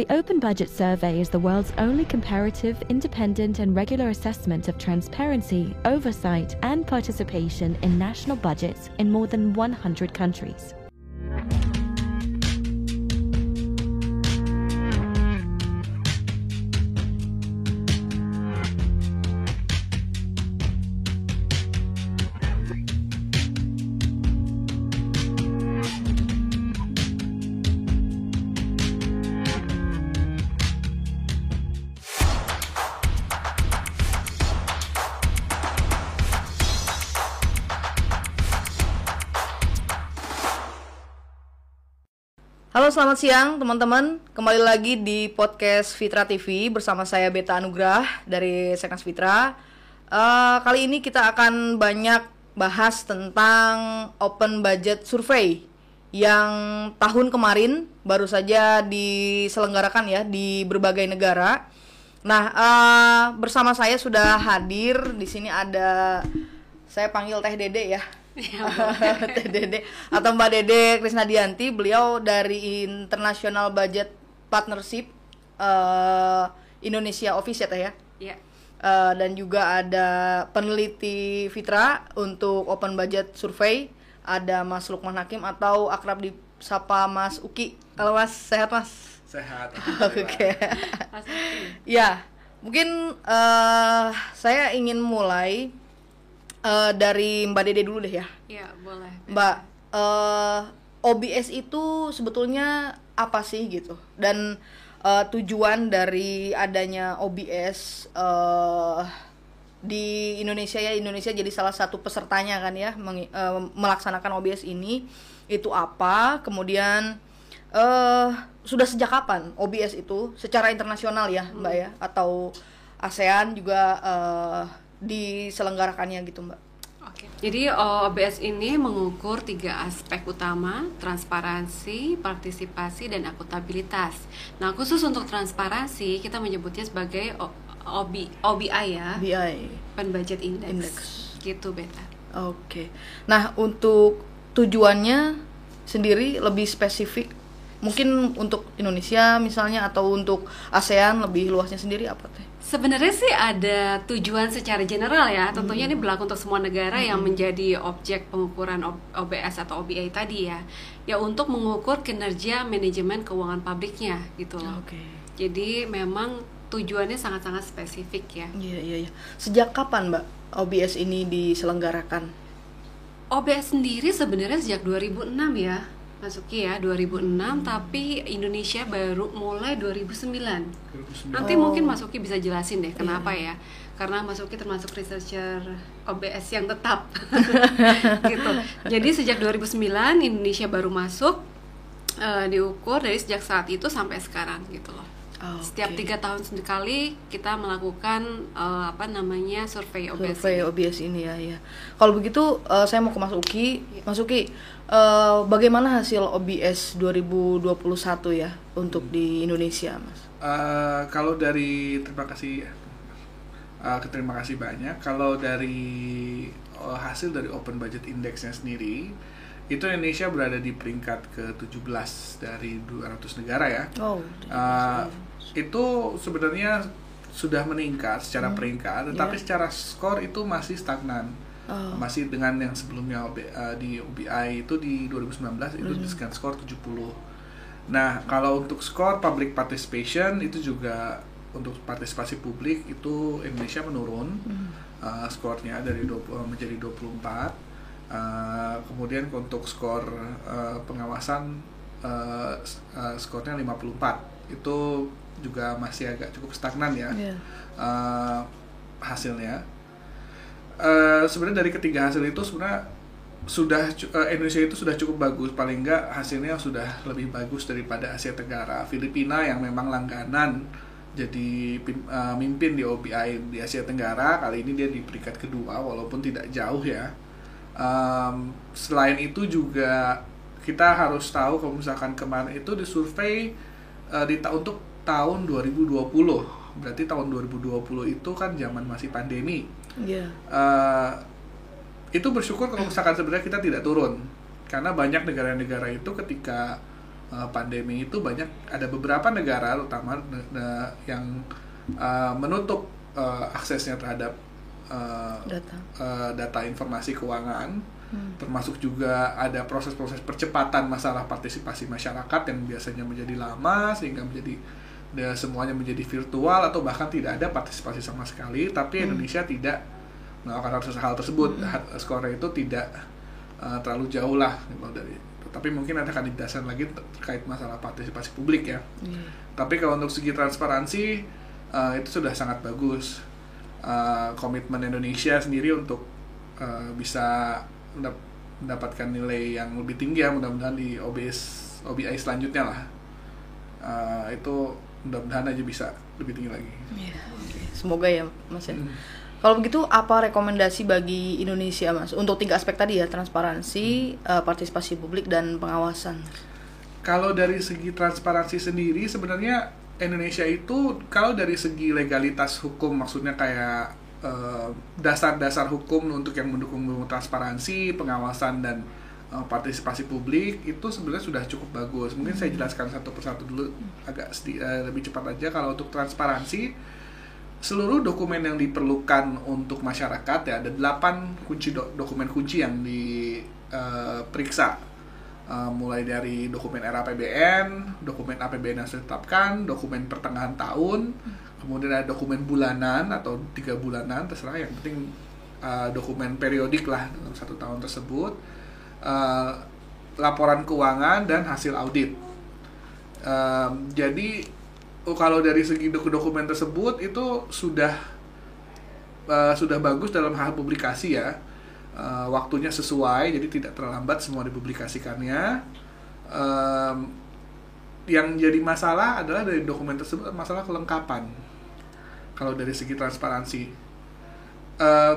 The Open Budget Survey is the world's only comparative, independent, and regular assessment of transparency, oversight, and participation in national budgets in more than 100 countries. Halo selamat siang teman-teman. Kembali lagi di podcast Fitra TV Bersama saya Beta Anugrah dari Seknas Fitra. Eh, Kali ini kita akan banyak bahas tentang Open Budget Survey Yang tahun kemarin baru saja diselenggarakan ya di berbagai negara. Nah eh, bersama saya sudah hadir. Di sini ada Saya panggil Teh Dede ya Teh Dede. Atau Mbak Dede Krisnadianti beliau dari International Budget Partnership eh, Indonesia Office ya Teh ya? Iya. Eh, dan juga ada peneliti Fitra untuk Open Budget Survey ada Mas Lukman Hakim atau akrab disapa Mas Uki. Kalau Mas. Sehat Mas? Sehat. Oke. Mas Uki. Ya, mungkin eh, saya ingin mulai eh, dari Mbak Dede dulu deh ya. Iya, boleh. Mbak, eh, OBS itu sebetulnya apa sih gitu? Dan eh, tujuan dari adanya OBS eh, di Indonesia ya Indonesia jadi salah satu pesertanya kan ya eh, melaksanakan OBS ini itu apa? Kemudian eh sudah sejak kapan OBS itu secara internasional ya Mbak ya atau ASEAN juga eh, diselenggarakannya gitu Mbak? Oke. Jadi OBS ini mengukur tiga aspek utama, transparansi, partisipasi, dan akuntabilitas. Nah, khusus untuk transparansi, kita menyebutnya sebagai O- OB, OBI ya, BI. Open Budget Index. Index. Gitu, Beta. Oke. Nah, untuk tujuannya sendiri lebih spesifik. Mungkin untuk Indonesia misalnya atau untuk ASEAN lebih luasnya sendiri apa teh? Sebenarnya sih ada tujuan secara general ya. Tentunya ini berlaku untuk semua negara yang menjadi objek pengukuran OBS atau OBI tadi ya. Ya untuk mengukur kinerja manajemen keuangan publiknya gitu loh. Oke. Jadi memang tujuannya sangat-sangat spesifik ya. Iya, iya, iya. Sejak kapan, Mbak, OBS ini diselenggarakan? OBS sendiri sebenarnya sejak 2006 ya. Masuki ya 2006 tapi Indonesia baru mulai 2009. 2009. Nanti Oh. mungkin Masuki bisa jelasin deh kenapa ya. Karena Masuki termasuk researcher OBS yang tetap. gitu. Jadi sejak 2009 Indonesia baru masuk eh, diukur dari sejak saat itu sampai sekarang gitu loh. Oke. Setiap tiga tahun sekali kita melakukan eh, apa namanya survei OBS. Survei ini. OBS ini ya, ya. Kalau begitu eh, saya mau ke Mas Uki. Mas Uki, eh, bagaimana hasil OBS 2021 ya untuk di Indonesia, Mas? Eh, kalau dari terima kasih eh, terima kasih banyak. Kalau dari eh, hasil dari Open Budget Indexnya sendiri, itu Indonesia berada di peringkat ke-17 dari 200 negara ya. Oh. Eh, itu sebenarnya sudah meningkat secara peringkat, tetapi Iya. secara skor itu masih stagnan. Oh. Masih dengan yang sebelumnya OB- eh, di OBI itu di 2019 itu dengan skor 70. Nah, kalau untuk skor public participation itu juga untuk partisipasi publik itu Indonesia menurun eh, skornya dari 20 menjadi 24. Eh, kemudian untuk skor eh, pengawasan s- eh, skornya 54. Itu juga masih agak cukup stagnan ya Iya. eh, hasilnya. Eh, sebenarnya dari ketiga hasil itu sebenarnya sudah eh, Indonesia itu sudah cukup bagus paling enggak hasilnya sudah lebih bagus daripada Asia Tenggara Filipina yang memang langganan jadi eh, mimpin di OBI di Asia Tenggara kali ini dia di peringkat kedua walaupun tidak jauh ya Em, selain itu juga kita harus tahu kalau misalkan kemarin itu disurvei eh, di ta- untuk tahun 2020 berarti tahun 2020 itu kan zaman masih pandemi. Iya. Eh, itu bersyukur kalau misalkan sebenarnya kita tidak turun. Karena banyak negara-negara itu ketika uh, pandemi itu banyak ada beberapa negara terutama ne- ne- yang uh, menutup uh, aksesnya terhadap uh, Data. uh, data informasi keuangan. Hmm. termasuk juga ada proses-proses percepatan masalah partisipasi masyarakat yang biasanya menjadi lama sehingga menjadi da- semuanya menjadi virtual atau bahkan tidak ada partisipasi sama sekali tapi Indonesia tidak melakukan hal- hal tersebut. Ha- skornya itu tidak uh, terlalu jauh lah gitu dari tapi mungkin ada kandidasan lagi ter- terkait masalah partisipasi publik ya. Iya. tapi kalau untuk segi transparansi uh, itu sudah sangat bagus Uh, komitmen Indonesia sendiri untuk uh, bisa mendap- mendapatkan nilai yang lebih tinggi ya mudah-mudahan di OBS OBI selanjutnya lah Uh, itu mudah-mudahan aja bisa lebih tinggi lagi. Iya. Semoga ya Mas ya. Hmm. Kalau begitu apa rekomendasi bagi Indonesia Mas untuk tiga aspek tadi ya transparansi, eh, partisipasi publik dan pengawasan. Kalau dari segi transparansi sendiri sebenarnya Indonesia itu kalau dari segi legalitas hukum maksudnya kayak eh, dasar-dasar hukum untuk yang mendukung transparansi, pengawasan dan eh, partisipasi publik itu sebenarnya sudah cukup bagus. Mungkin saya jelaskan satu persatu dulu agak sedi- eh, lebih cepat aja. Kalau untuk transparansi seluruh dokumen yang diperlukan untuk masyarakat ya ada delapan kunci do- dokumen kunci yang diperiksa Uh, mulai dari dokumen RAPBN, dokumen APBN yang sudah ditetapkan, dokumen pertengahan tahun, kemudian ada dokumen bulanan atau tiga bulanan terserah. Yang penting uh, dokumen periodik lah dalam satu tahun tersebut, uh, laporan keuangan dan hasil audit. Um, jadi oh, kalau dari segi doku- dokumen tersebut itu sudah uh, sudah bagus dalam hal publikasi ya Uh, waktunya sesuai jadi tidak terlambat semua dipublikasikannya. Um, yang jadi masalah adalah dari dokumen tersebut masalah kelengkapan. Kalau dari segi transparansi. Uh,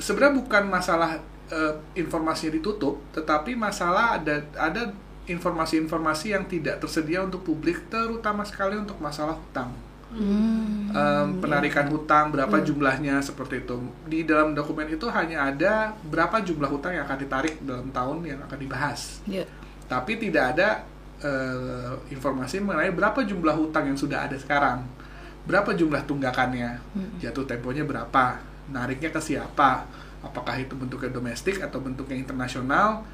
sebenarnya bukan masalah uh, informasinya ditutup tetapi masalah ada ada informasi-informasi yang tidak tersedia untuk publik terutama sekali untuk masalah hutang Hmm. Em, penarikan hutang berapa jumlahnya seperti itu. Di dalam dokumen itu hanya ada berapa jumlah hutang yang akan ditarik dalam tahun yang akan dibahas. Iya. tapi tidak ada eh, informasi mengenai berapa jumlah hutang yang sudah ada sekarang. Berapa jumlah tunggakannya? Jatuh temponya berapa? Nariknya ke siapa? Apakah itu bentuknya domestik atau bentuknya internasional?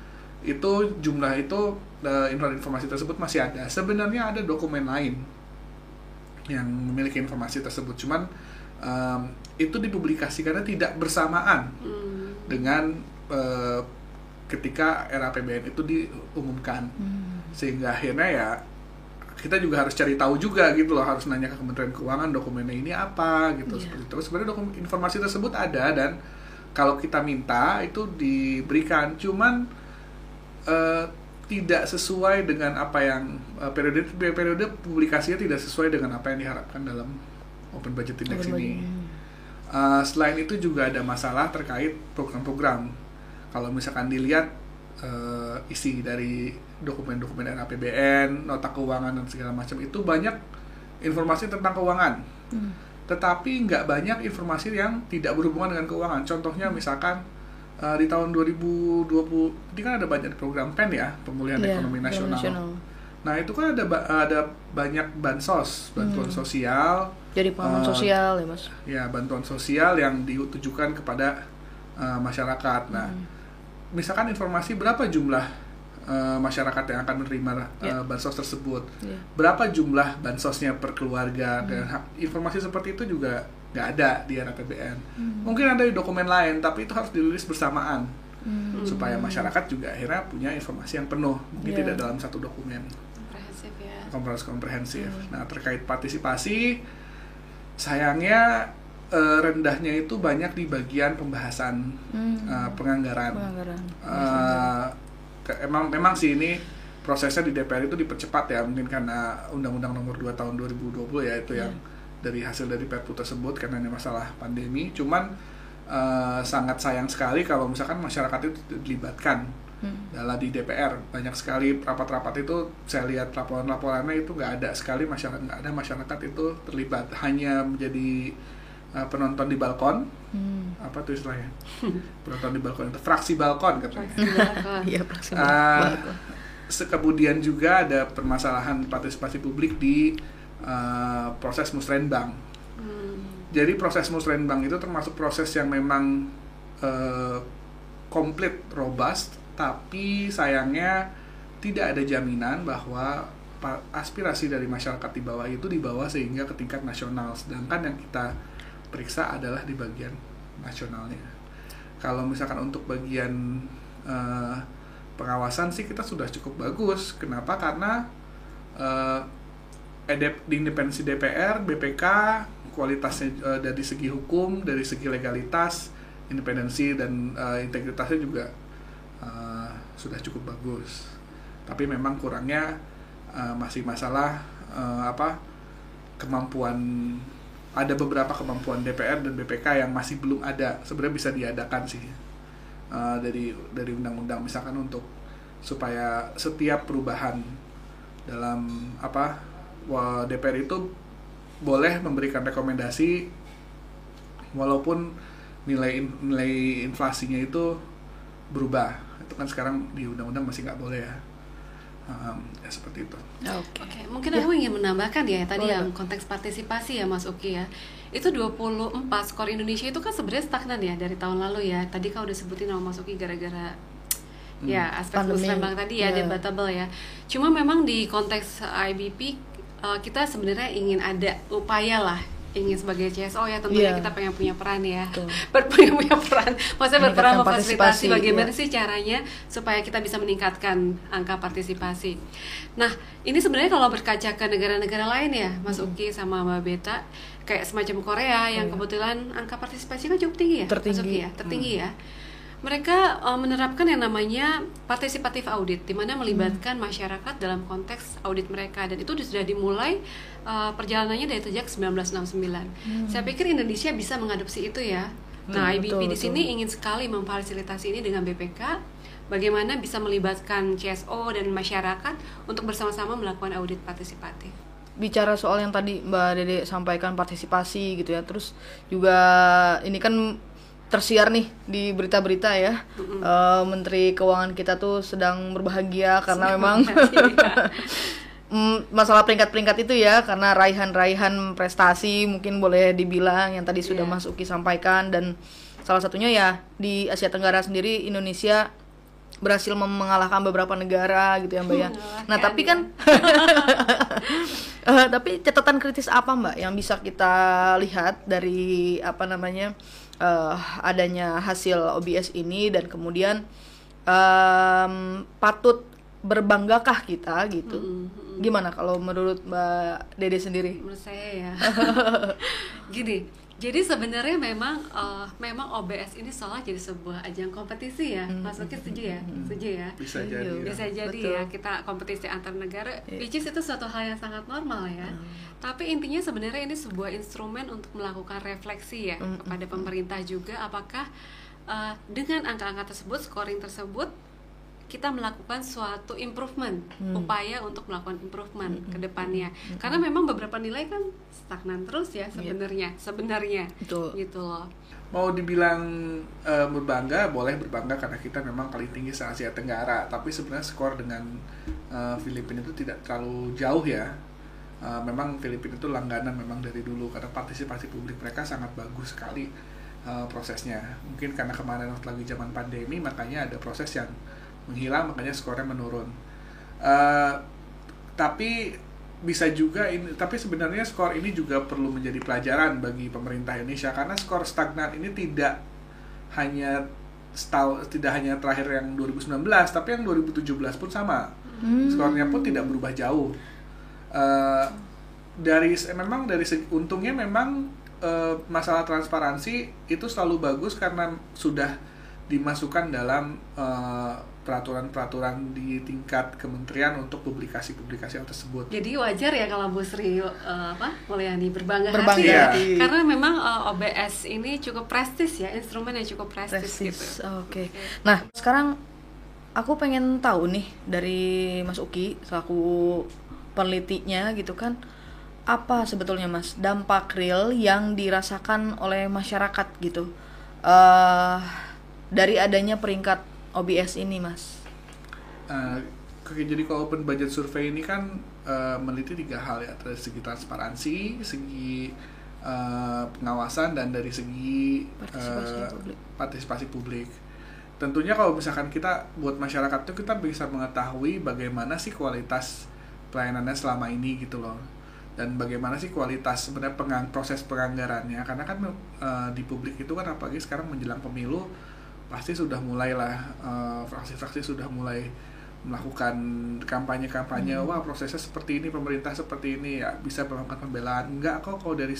Itu jumlah itu eh, informasi tersebut masih ada. Sebenarnya ada dokumen lain yang memiliki informasi tersebut cuman em, itu dipublikasikannya tidak bersamaan Hmm. dengan eh, ketika RAPBN itu diumumkan Hmm. sehingga akhirnya ya kita juga harus cari tahu juga gitu loh harus nanya ke Kementerian Keuangan dokumennya ini apa gitu Iya. seperti itu sebenarnya dokumen informasi tersebut ada dan kalau kita minta itu diberikan cuman eh, tidak sesuai dengan apa yang eh, periode periode publikasinya tidak sesuai dengan apa yang diharapkan dalam Open Budget Index Open ini. budget. Uh, selain itu juga ada masalah terkait program-program. Kalau misalkan dilihat uh, isi dari dokumen-dokumen RAPBN, nota keuangan dan segala macam itu banyak informasi tentang keuangan. Hmm. Tetapi nggak banyak informasi yang tidak berhubungan dengan keuangan. Contohnya misalkan uh, di tahun 2020 ini kan ada banyak program PEN ya, pemulihan Iya, ekonomi program nasional. Nah itu kan ada ba- ada banyak bansos, bantuan Hmm. sosial, Jadi pengaman Eh, sosial ya Mas. ya bantuan sosial yang ditujukan kepada uh, masyarakat. Nah, Hmm. misalkan informasi berapa jumlah uh, masyarakat yang akan menerima uh, Ya. bansos tersebut, Iya. berapa jumlah bansosnya per keluarga Hmm. dan informasi seperti itu juga nggak ada di RAPBN. Hmm. Mungkin ada di dokumen lain, tapi itu harus dirilis bersamaan Hmm. supaya masyarakat juga akhirnya punya informasi yang penuh, mungkin Ya. tidak dalam satu dokumen komprehensif ya komprehensif komprehensif. Hmm. Nah terkait partisipasi, sayangnya eh, rendahnya itu banyak di bagian pembahasan Hmm. eh, penganggaran. Penganggaran. Eh, ke- emang memang sih ini prosesnya di DPR itu dipercepat ya mungkin karena Undang-Undang Nomor 2 Tahun 2020 ya itu yang dari hasil dari Perpu tersebut karena ini masalah pandemi. Cuman eh, sangat sayang sekali kalau misalkan masyarakat itu dilibatkan Hmm. dalam di DPR banyak sekali rapat-rapat itu saya lihat laporan-laporannya itu nggak ada sekali masyarakat nggak ada masyarakat itu terlibat hanya menjadi uh, penonton di balkon Hmm. apa tuh istilahnya penonton di balkon itu fraksi balkon katanya Fraksi balkon. Iya, praksi Ah, balkon. kemudian juga ada permasalahan partisipasi publik di uh, proses musrenbang. Hmm. Jadi proses musrenbang itu termasuk proses yang memang uh, komplit robust, tapi sayangnya tidak ada jaminan bahwa aspirasi dari masyarakat di bawah itu dibawa sehingga ke tingkat nasional. Sedangkan yang kita periksa adalah di bagian nasionalnya. Kalau misalkan untuk bagian uh, pengawasan sih kita sudah cukup bagus. Kenapa? Karena uh, di independensi DPR, BPK, kualitasnya uh, dari segi hukum, dari segi legalitas, independensi dan uh, integritasnya juga uh, sudah cukup bagus. Tapi memang kurangnya uh, masih masalah uh, apa kemampuan ada beberapa kemampuan DPR dan BPK yang masih belum ada sebenarnya bisa diadakan sih uh, dari dari undang-undang misalkan untuk supaya setiap perubahan dalam apa DPR itu boleh memberikan rekomendasi walaupun nilai nilai inflasinya itu berubah itu kan sekarang di undang-undang masih nggak boleh ya um, ya seperti itu. Oke. Okay. Okay. Mungkin ya. aku ingin menambahkan ya tadi yang konteks partisipasi ya Mas Uki ya. Itu 24 skor Indonesia itu kan sebenarnya stagnan ya dari tahun lalu ya. Tadi kau udah sebutin nama Mas Uki gara-gara hmm. ya aspek musrembang tadi ya yeah. debatable ya. Cuma memang di konteks IBP uh, kita sebenarnya ingin ada upaya lah ingin sebagai CSO ya tentunya yeah. kita pengen punya peran ya berpunya punya peran maksudnya berperan memfasilitasi bagaimana yeah. sih caranya supaya kita bisa meningkatkan angka partisipasi nah ini sebenarnya kalau berkaca ke negara-negara lain ya Mas hmm. Uki sama Mbak Beta kayak semacam Korea yang yeah. kebetulan angka partisipasi kan cukup tinggi ya tertinggi Mas Uki ya tertinggi hmm. ya mereka uh, menerapkan yang namanya partisipatif audit, di mana melibatkan hmm. masyarakat dalam konteks audit mereka dan itu sudah dimulai uh, perjalanannya dari sejak 1969. Hmm. Saya pikir Indonesia bisa mengadopsi itu ya. Hmm, nah, IBP betul, di sini betul. ingin sekali memfasilitasi ini dengan BPK, bagaimana bisa melibatkan CSO dan masyarakat untuk bersama-sama melakukan audit partisipatif bicara soal yang tadi Mbak Dede sampaikan partisipasi gitu ya. Terus juga ini kan tersiar nih di berita-berita ya mm-hmm. uh, Menteri Keuangan kita tuh sedang berbahagia karena memang mm, masalah peringkat-peringkat itu ya karena raihan-raihan prestasi mungkin boleh dibilang yang tadi sudah yeah. Mas Uki sampaikan dan salah satunya ya di Asia Tenggara sendiri Indonesia berhasil mengalahkan beberapa negara gitu ya Mbak ya. Nah, tapi kan uh, tapi catatan kritis apa Mbak yang bisa kita lihat dari apa namanya uh, adanya hasil OBS ini dan kemudian um, patut berbanggakah kita gitu? Mm -hmm. Gimana kalau menurut Mbak Dede sendiri? Menurut saya ya, gini. Jadi sebenarnya memang uh, memang OBS ini seolah jadi sebuah ajang kompetisi ya. Mm -hmm. Mas setuju ya? Setuju ya? Bisa jadi. Ya. Bisa jadi ya kita kompetisi antar negara. Yeah. Which is itu suatu hal yang sangat normal ya. Mm tapi intinya sebenarnya ini sebuah instrumen untuk melakukan refleksi ya mm -hmm. kepada pemerintah juga apakah uh, dengan angka-angka tersebut scoring tersebut kita melakukan suatu improvement hmm. upaya untuk melakukan improvement hmm. ke depannya hmm. karena memang beberapa nilai kan stagnan terus ya iya. sebenarnya yeah. sebenarnya Betul. gitu loh mau dibilang uh, berbangga boleh berbangga karena kita memang paling tinggi se Asia Tenggara tapi sebenarnya skor dengan uh, Filipina itu tidak terlalu jauh ya uh, memang Filipina itu langganan memang dari dulu karena partisipasi publik mereka sangat bagus sekali uh, prosesnya mungkin karena kemarin waktu lagi zaman pandemi makanya ada proses yang menghilang makanya skornya menurun. Uh, tapi bisa juga ini tapi sebenarnya skor ini juga perlu menjadi pelajaran bagi pemerintah Indonesia karena skor stagnan ini tidak hanya setahun tidak hanya terakhir yang 2019 tapi yang 2017 pun sama. Hmm. skornya pun tidak berubah jauh. Uh, dari memang dari untungnya memang uh, masalah transparansi itu selalu bagus karena sudah dimasukkan dalam peraturan peraturan-peraturan di tingkat kementerian untuk publikasi-publikasi hal tersebut. Jadi wajar ya kalau Bu Sri uh, apa Mulyani berbangga, berbangga hati ya, hati. karena memang uh, OBS ini cukup prestis ya, instrumen yang cukup prestis, prestis. gitu. Oke. Okay. Nah, sekarang aku pengen tahu nih dari Mas Uki selaku penelitinya gitu kan apa sebetulnya mas dampak real yang dirasakan oleh masyarakat gitu uh, dari adanya peringkat OBS ini mas uh, jadi kalau open budget survey ini kan eh, meneliti tiga hal ya, dari segi transparansi, segi eh, pengawasan dan dari segi Partisipasi eh, publik. partisipasi publik. Tentunya kalau misalkan kita buat masyarakat itu kita bisa mengetahui bagaimana sih kualitas pelayanannya selama ini gitu loh. Dan bagaimana sih kualitas sebenarnya pengang, proses penganggarannya karena kan eh, di publik itu kan apalagi sekarang menjelang pemilu pasti sudah mulailah eh, fraksi-fraksi sudah mulai melakukan kampanye-kampanye wah prosesnya seperti ini pemerintah seperti ini ya bisa melakukan pembelaan. Enggak kok kalau dari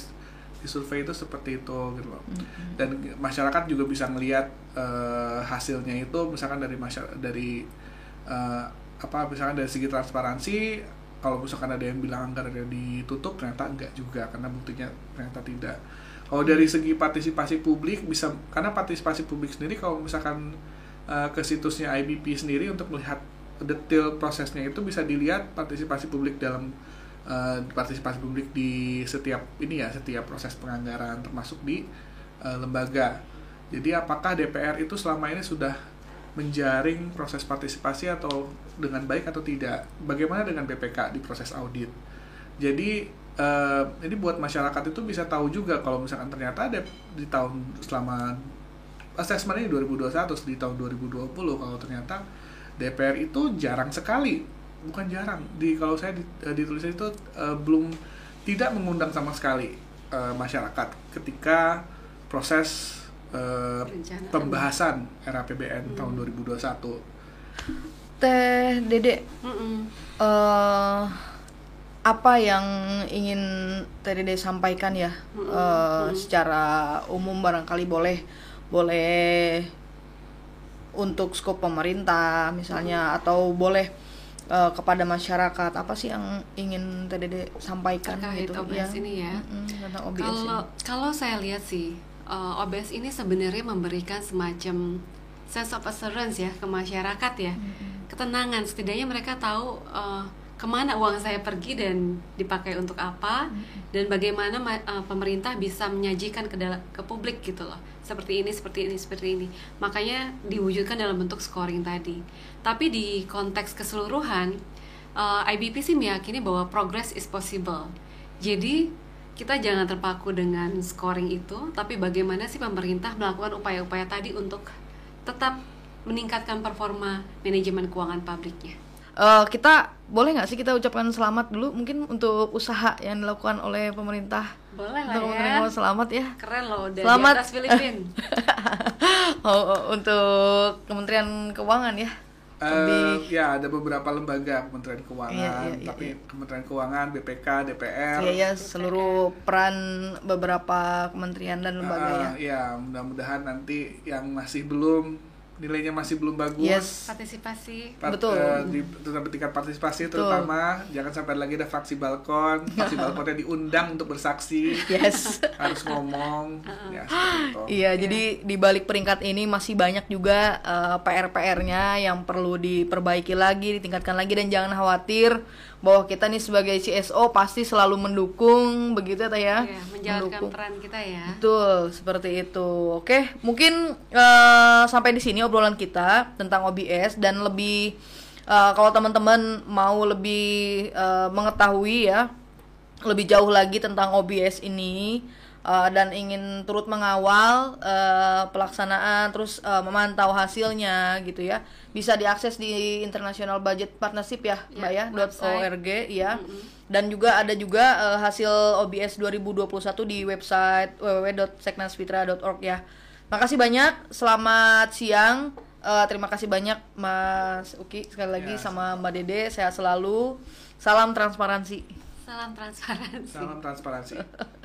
di survei itu seperti itu gitu loh. Dan masyarakat juga bisa melihat eh, hasilnya itu misalkan dari masyarakat dari eh, apa misalkan dari segi transparansi kalau misalkan ada yang bilang anggarannya ditutup ternyata enggak juga karena buktinya ternyata tidak kalau dari segi partisipasi publik bisa karena partisipasi publik sendiri kalau misalkan eh, ke situsnya IBP sendiri untuk melihat detail prosesnya itu bisa dilihat partisipasi publik dalam eh, partisipasi publik di setiap ini ya setiap proses penganggaran termasuk di eh, lembaga. Jadi apakah DPR itu selama ini sudah menjaring proses partisipasi atau dengan baik atau tidak? Bagaimana dengan BPK di proses audit? Jadi eh, ini buat masyarakat itu bisa tahu juga kalau misalkan ternyata ada di tahun selama assessment ini 2021 di tahun 2020 kalau ternyata DPR itu jarang sekali bukan jarang di kalau saya di, eh, ditulis itu eh, belum tidak mengundang sama sekali eh, masyarakat ketika proses Perencanaan. pembahasan RAPBN tahun 2021 Teh Dede, Mm-mm. eh apa yang ingin Dede sampaikan ya eh, secara umum barangkali boleh boleh untuk skop pemerintah misalnya atau boleh eh, kepada masyarakat. Apa sih yang ingin Dede sampaikan Terkait gitu? OBS ini ya. Tentang OBS Kalau ini. kalau saya lihat sih uh, OBS ini sebenarnya memberikan semacam sense of assurance ya ke masyarakat ya, ketenangan. Setidaknya mereka tahu uh, ke mana uang saya pergi dan dipakai untuk apa dan bagaimana ma- uh, pemerintah bisa menyajikan ke ke publik gitu loh. Seperti ini, seperti ini, seperti ini. Makanya diwujudkan dalam bentuk scoring tadi. Tapi di konteks keseluruhan uh, IBP sih meyakini bahwa progress is possible. Jadi kita jangan terpaku dengan scoring itu, tapi bagaimana sih pemerintah melakukan upaya-upaya tadi untuk tetap meningkatkan performa manajemen keuangan publiknya. Eh, kita boleh nggak sih kita ucapkan selamat dulu mungkin untuk usaha yang dilakukan oleh pemerintah Boleh lah untuk ya. selamat ya Keren loh, udah Selamat. atas Filipina. oh, oh, untuk Kementerian Keuangan ya Eh, lebih ya ada beberapa lembaga Kementerian Keuangan, Iya, iya, iya, tapi iya. Kementerian Keuangan, BPK, DPR. ya ya seluruh peran beberapa kementerian dan lembaga ya Ah, ya, mudah-mudahan nanti yang masih belum nilainya masih belum bagus. yes Partisipasi. Part- Betul. eh, di terutama tingkat partisipasi Betul. terutama jangan sampai lagi ada fraksi balkon, fraksi balkonnya diundang untuk bersaksi, yes harus ngomong, ya seperti itu. Iya, jadi di balik peringkat ini masih banyak juga eh, PR-PR-nya yang perlu diperbaiki lagi, ditingkatkan lagi dan jangan khawatir bahwa kita nih sebagai CSO pasti selalu mendukung begitu ya ya. Ya, menjalankan Mendukung. peran kita ya. Betul, seperti itu. Oke, mungkin eh, sampai di sini obrolan kita tentang OBS dan lebih eh, kalau teman-teman mau lebih eh, mengetahui ya lebih jauh lagi tentang OBS ini eh, dan ingin turut mengawal eh, pelaksanaan terus eh, memantau hasilnya gitu ya bisa diakses di International Budget Partnership ya, Ya, Mbak ya. .org ya. Dan juga ada juga eh, hasil OBS 2021 di website www.seknasfitra.org ya makasih banyak selamat siang Eh, terima kasih banyak Mas Uki sekali lagi Ya. sama Mbak Dede sehat selalu salam transparansi Salam transparansi. Salam transparansi.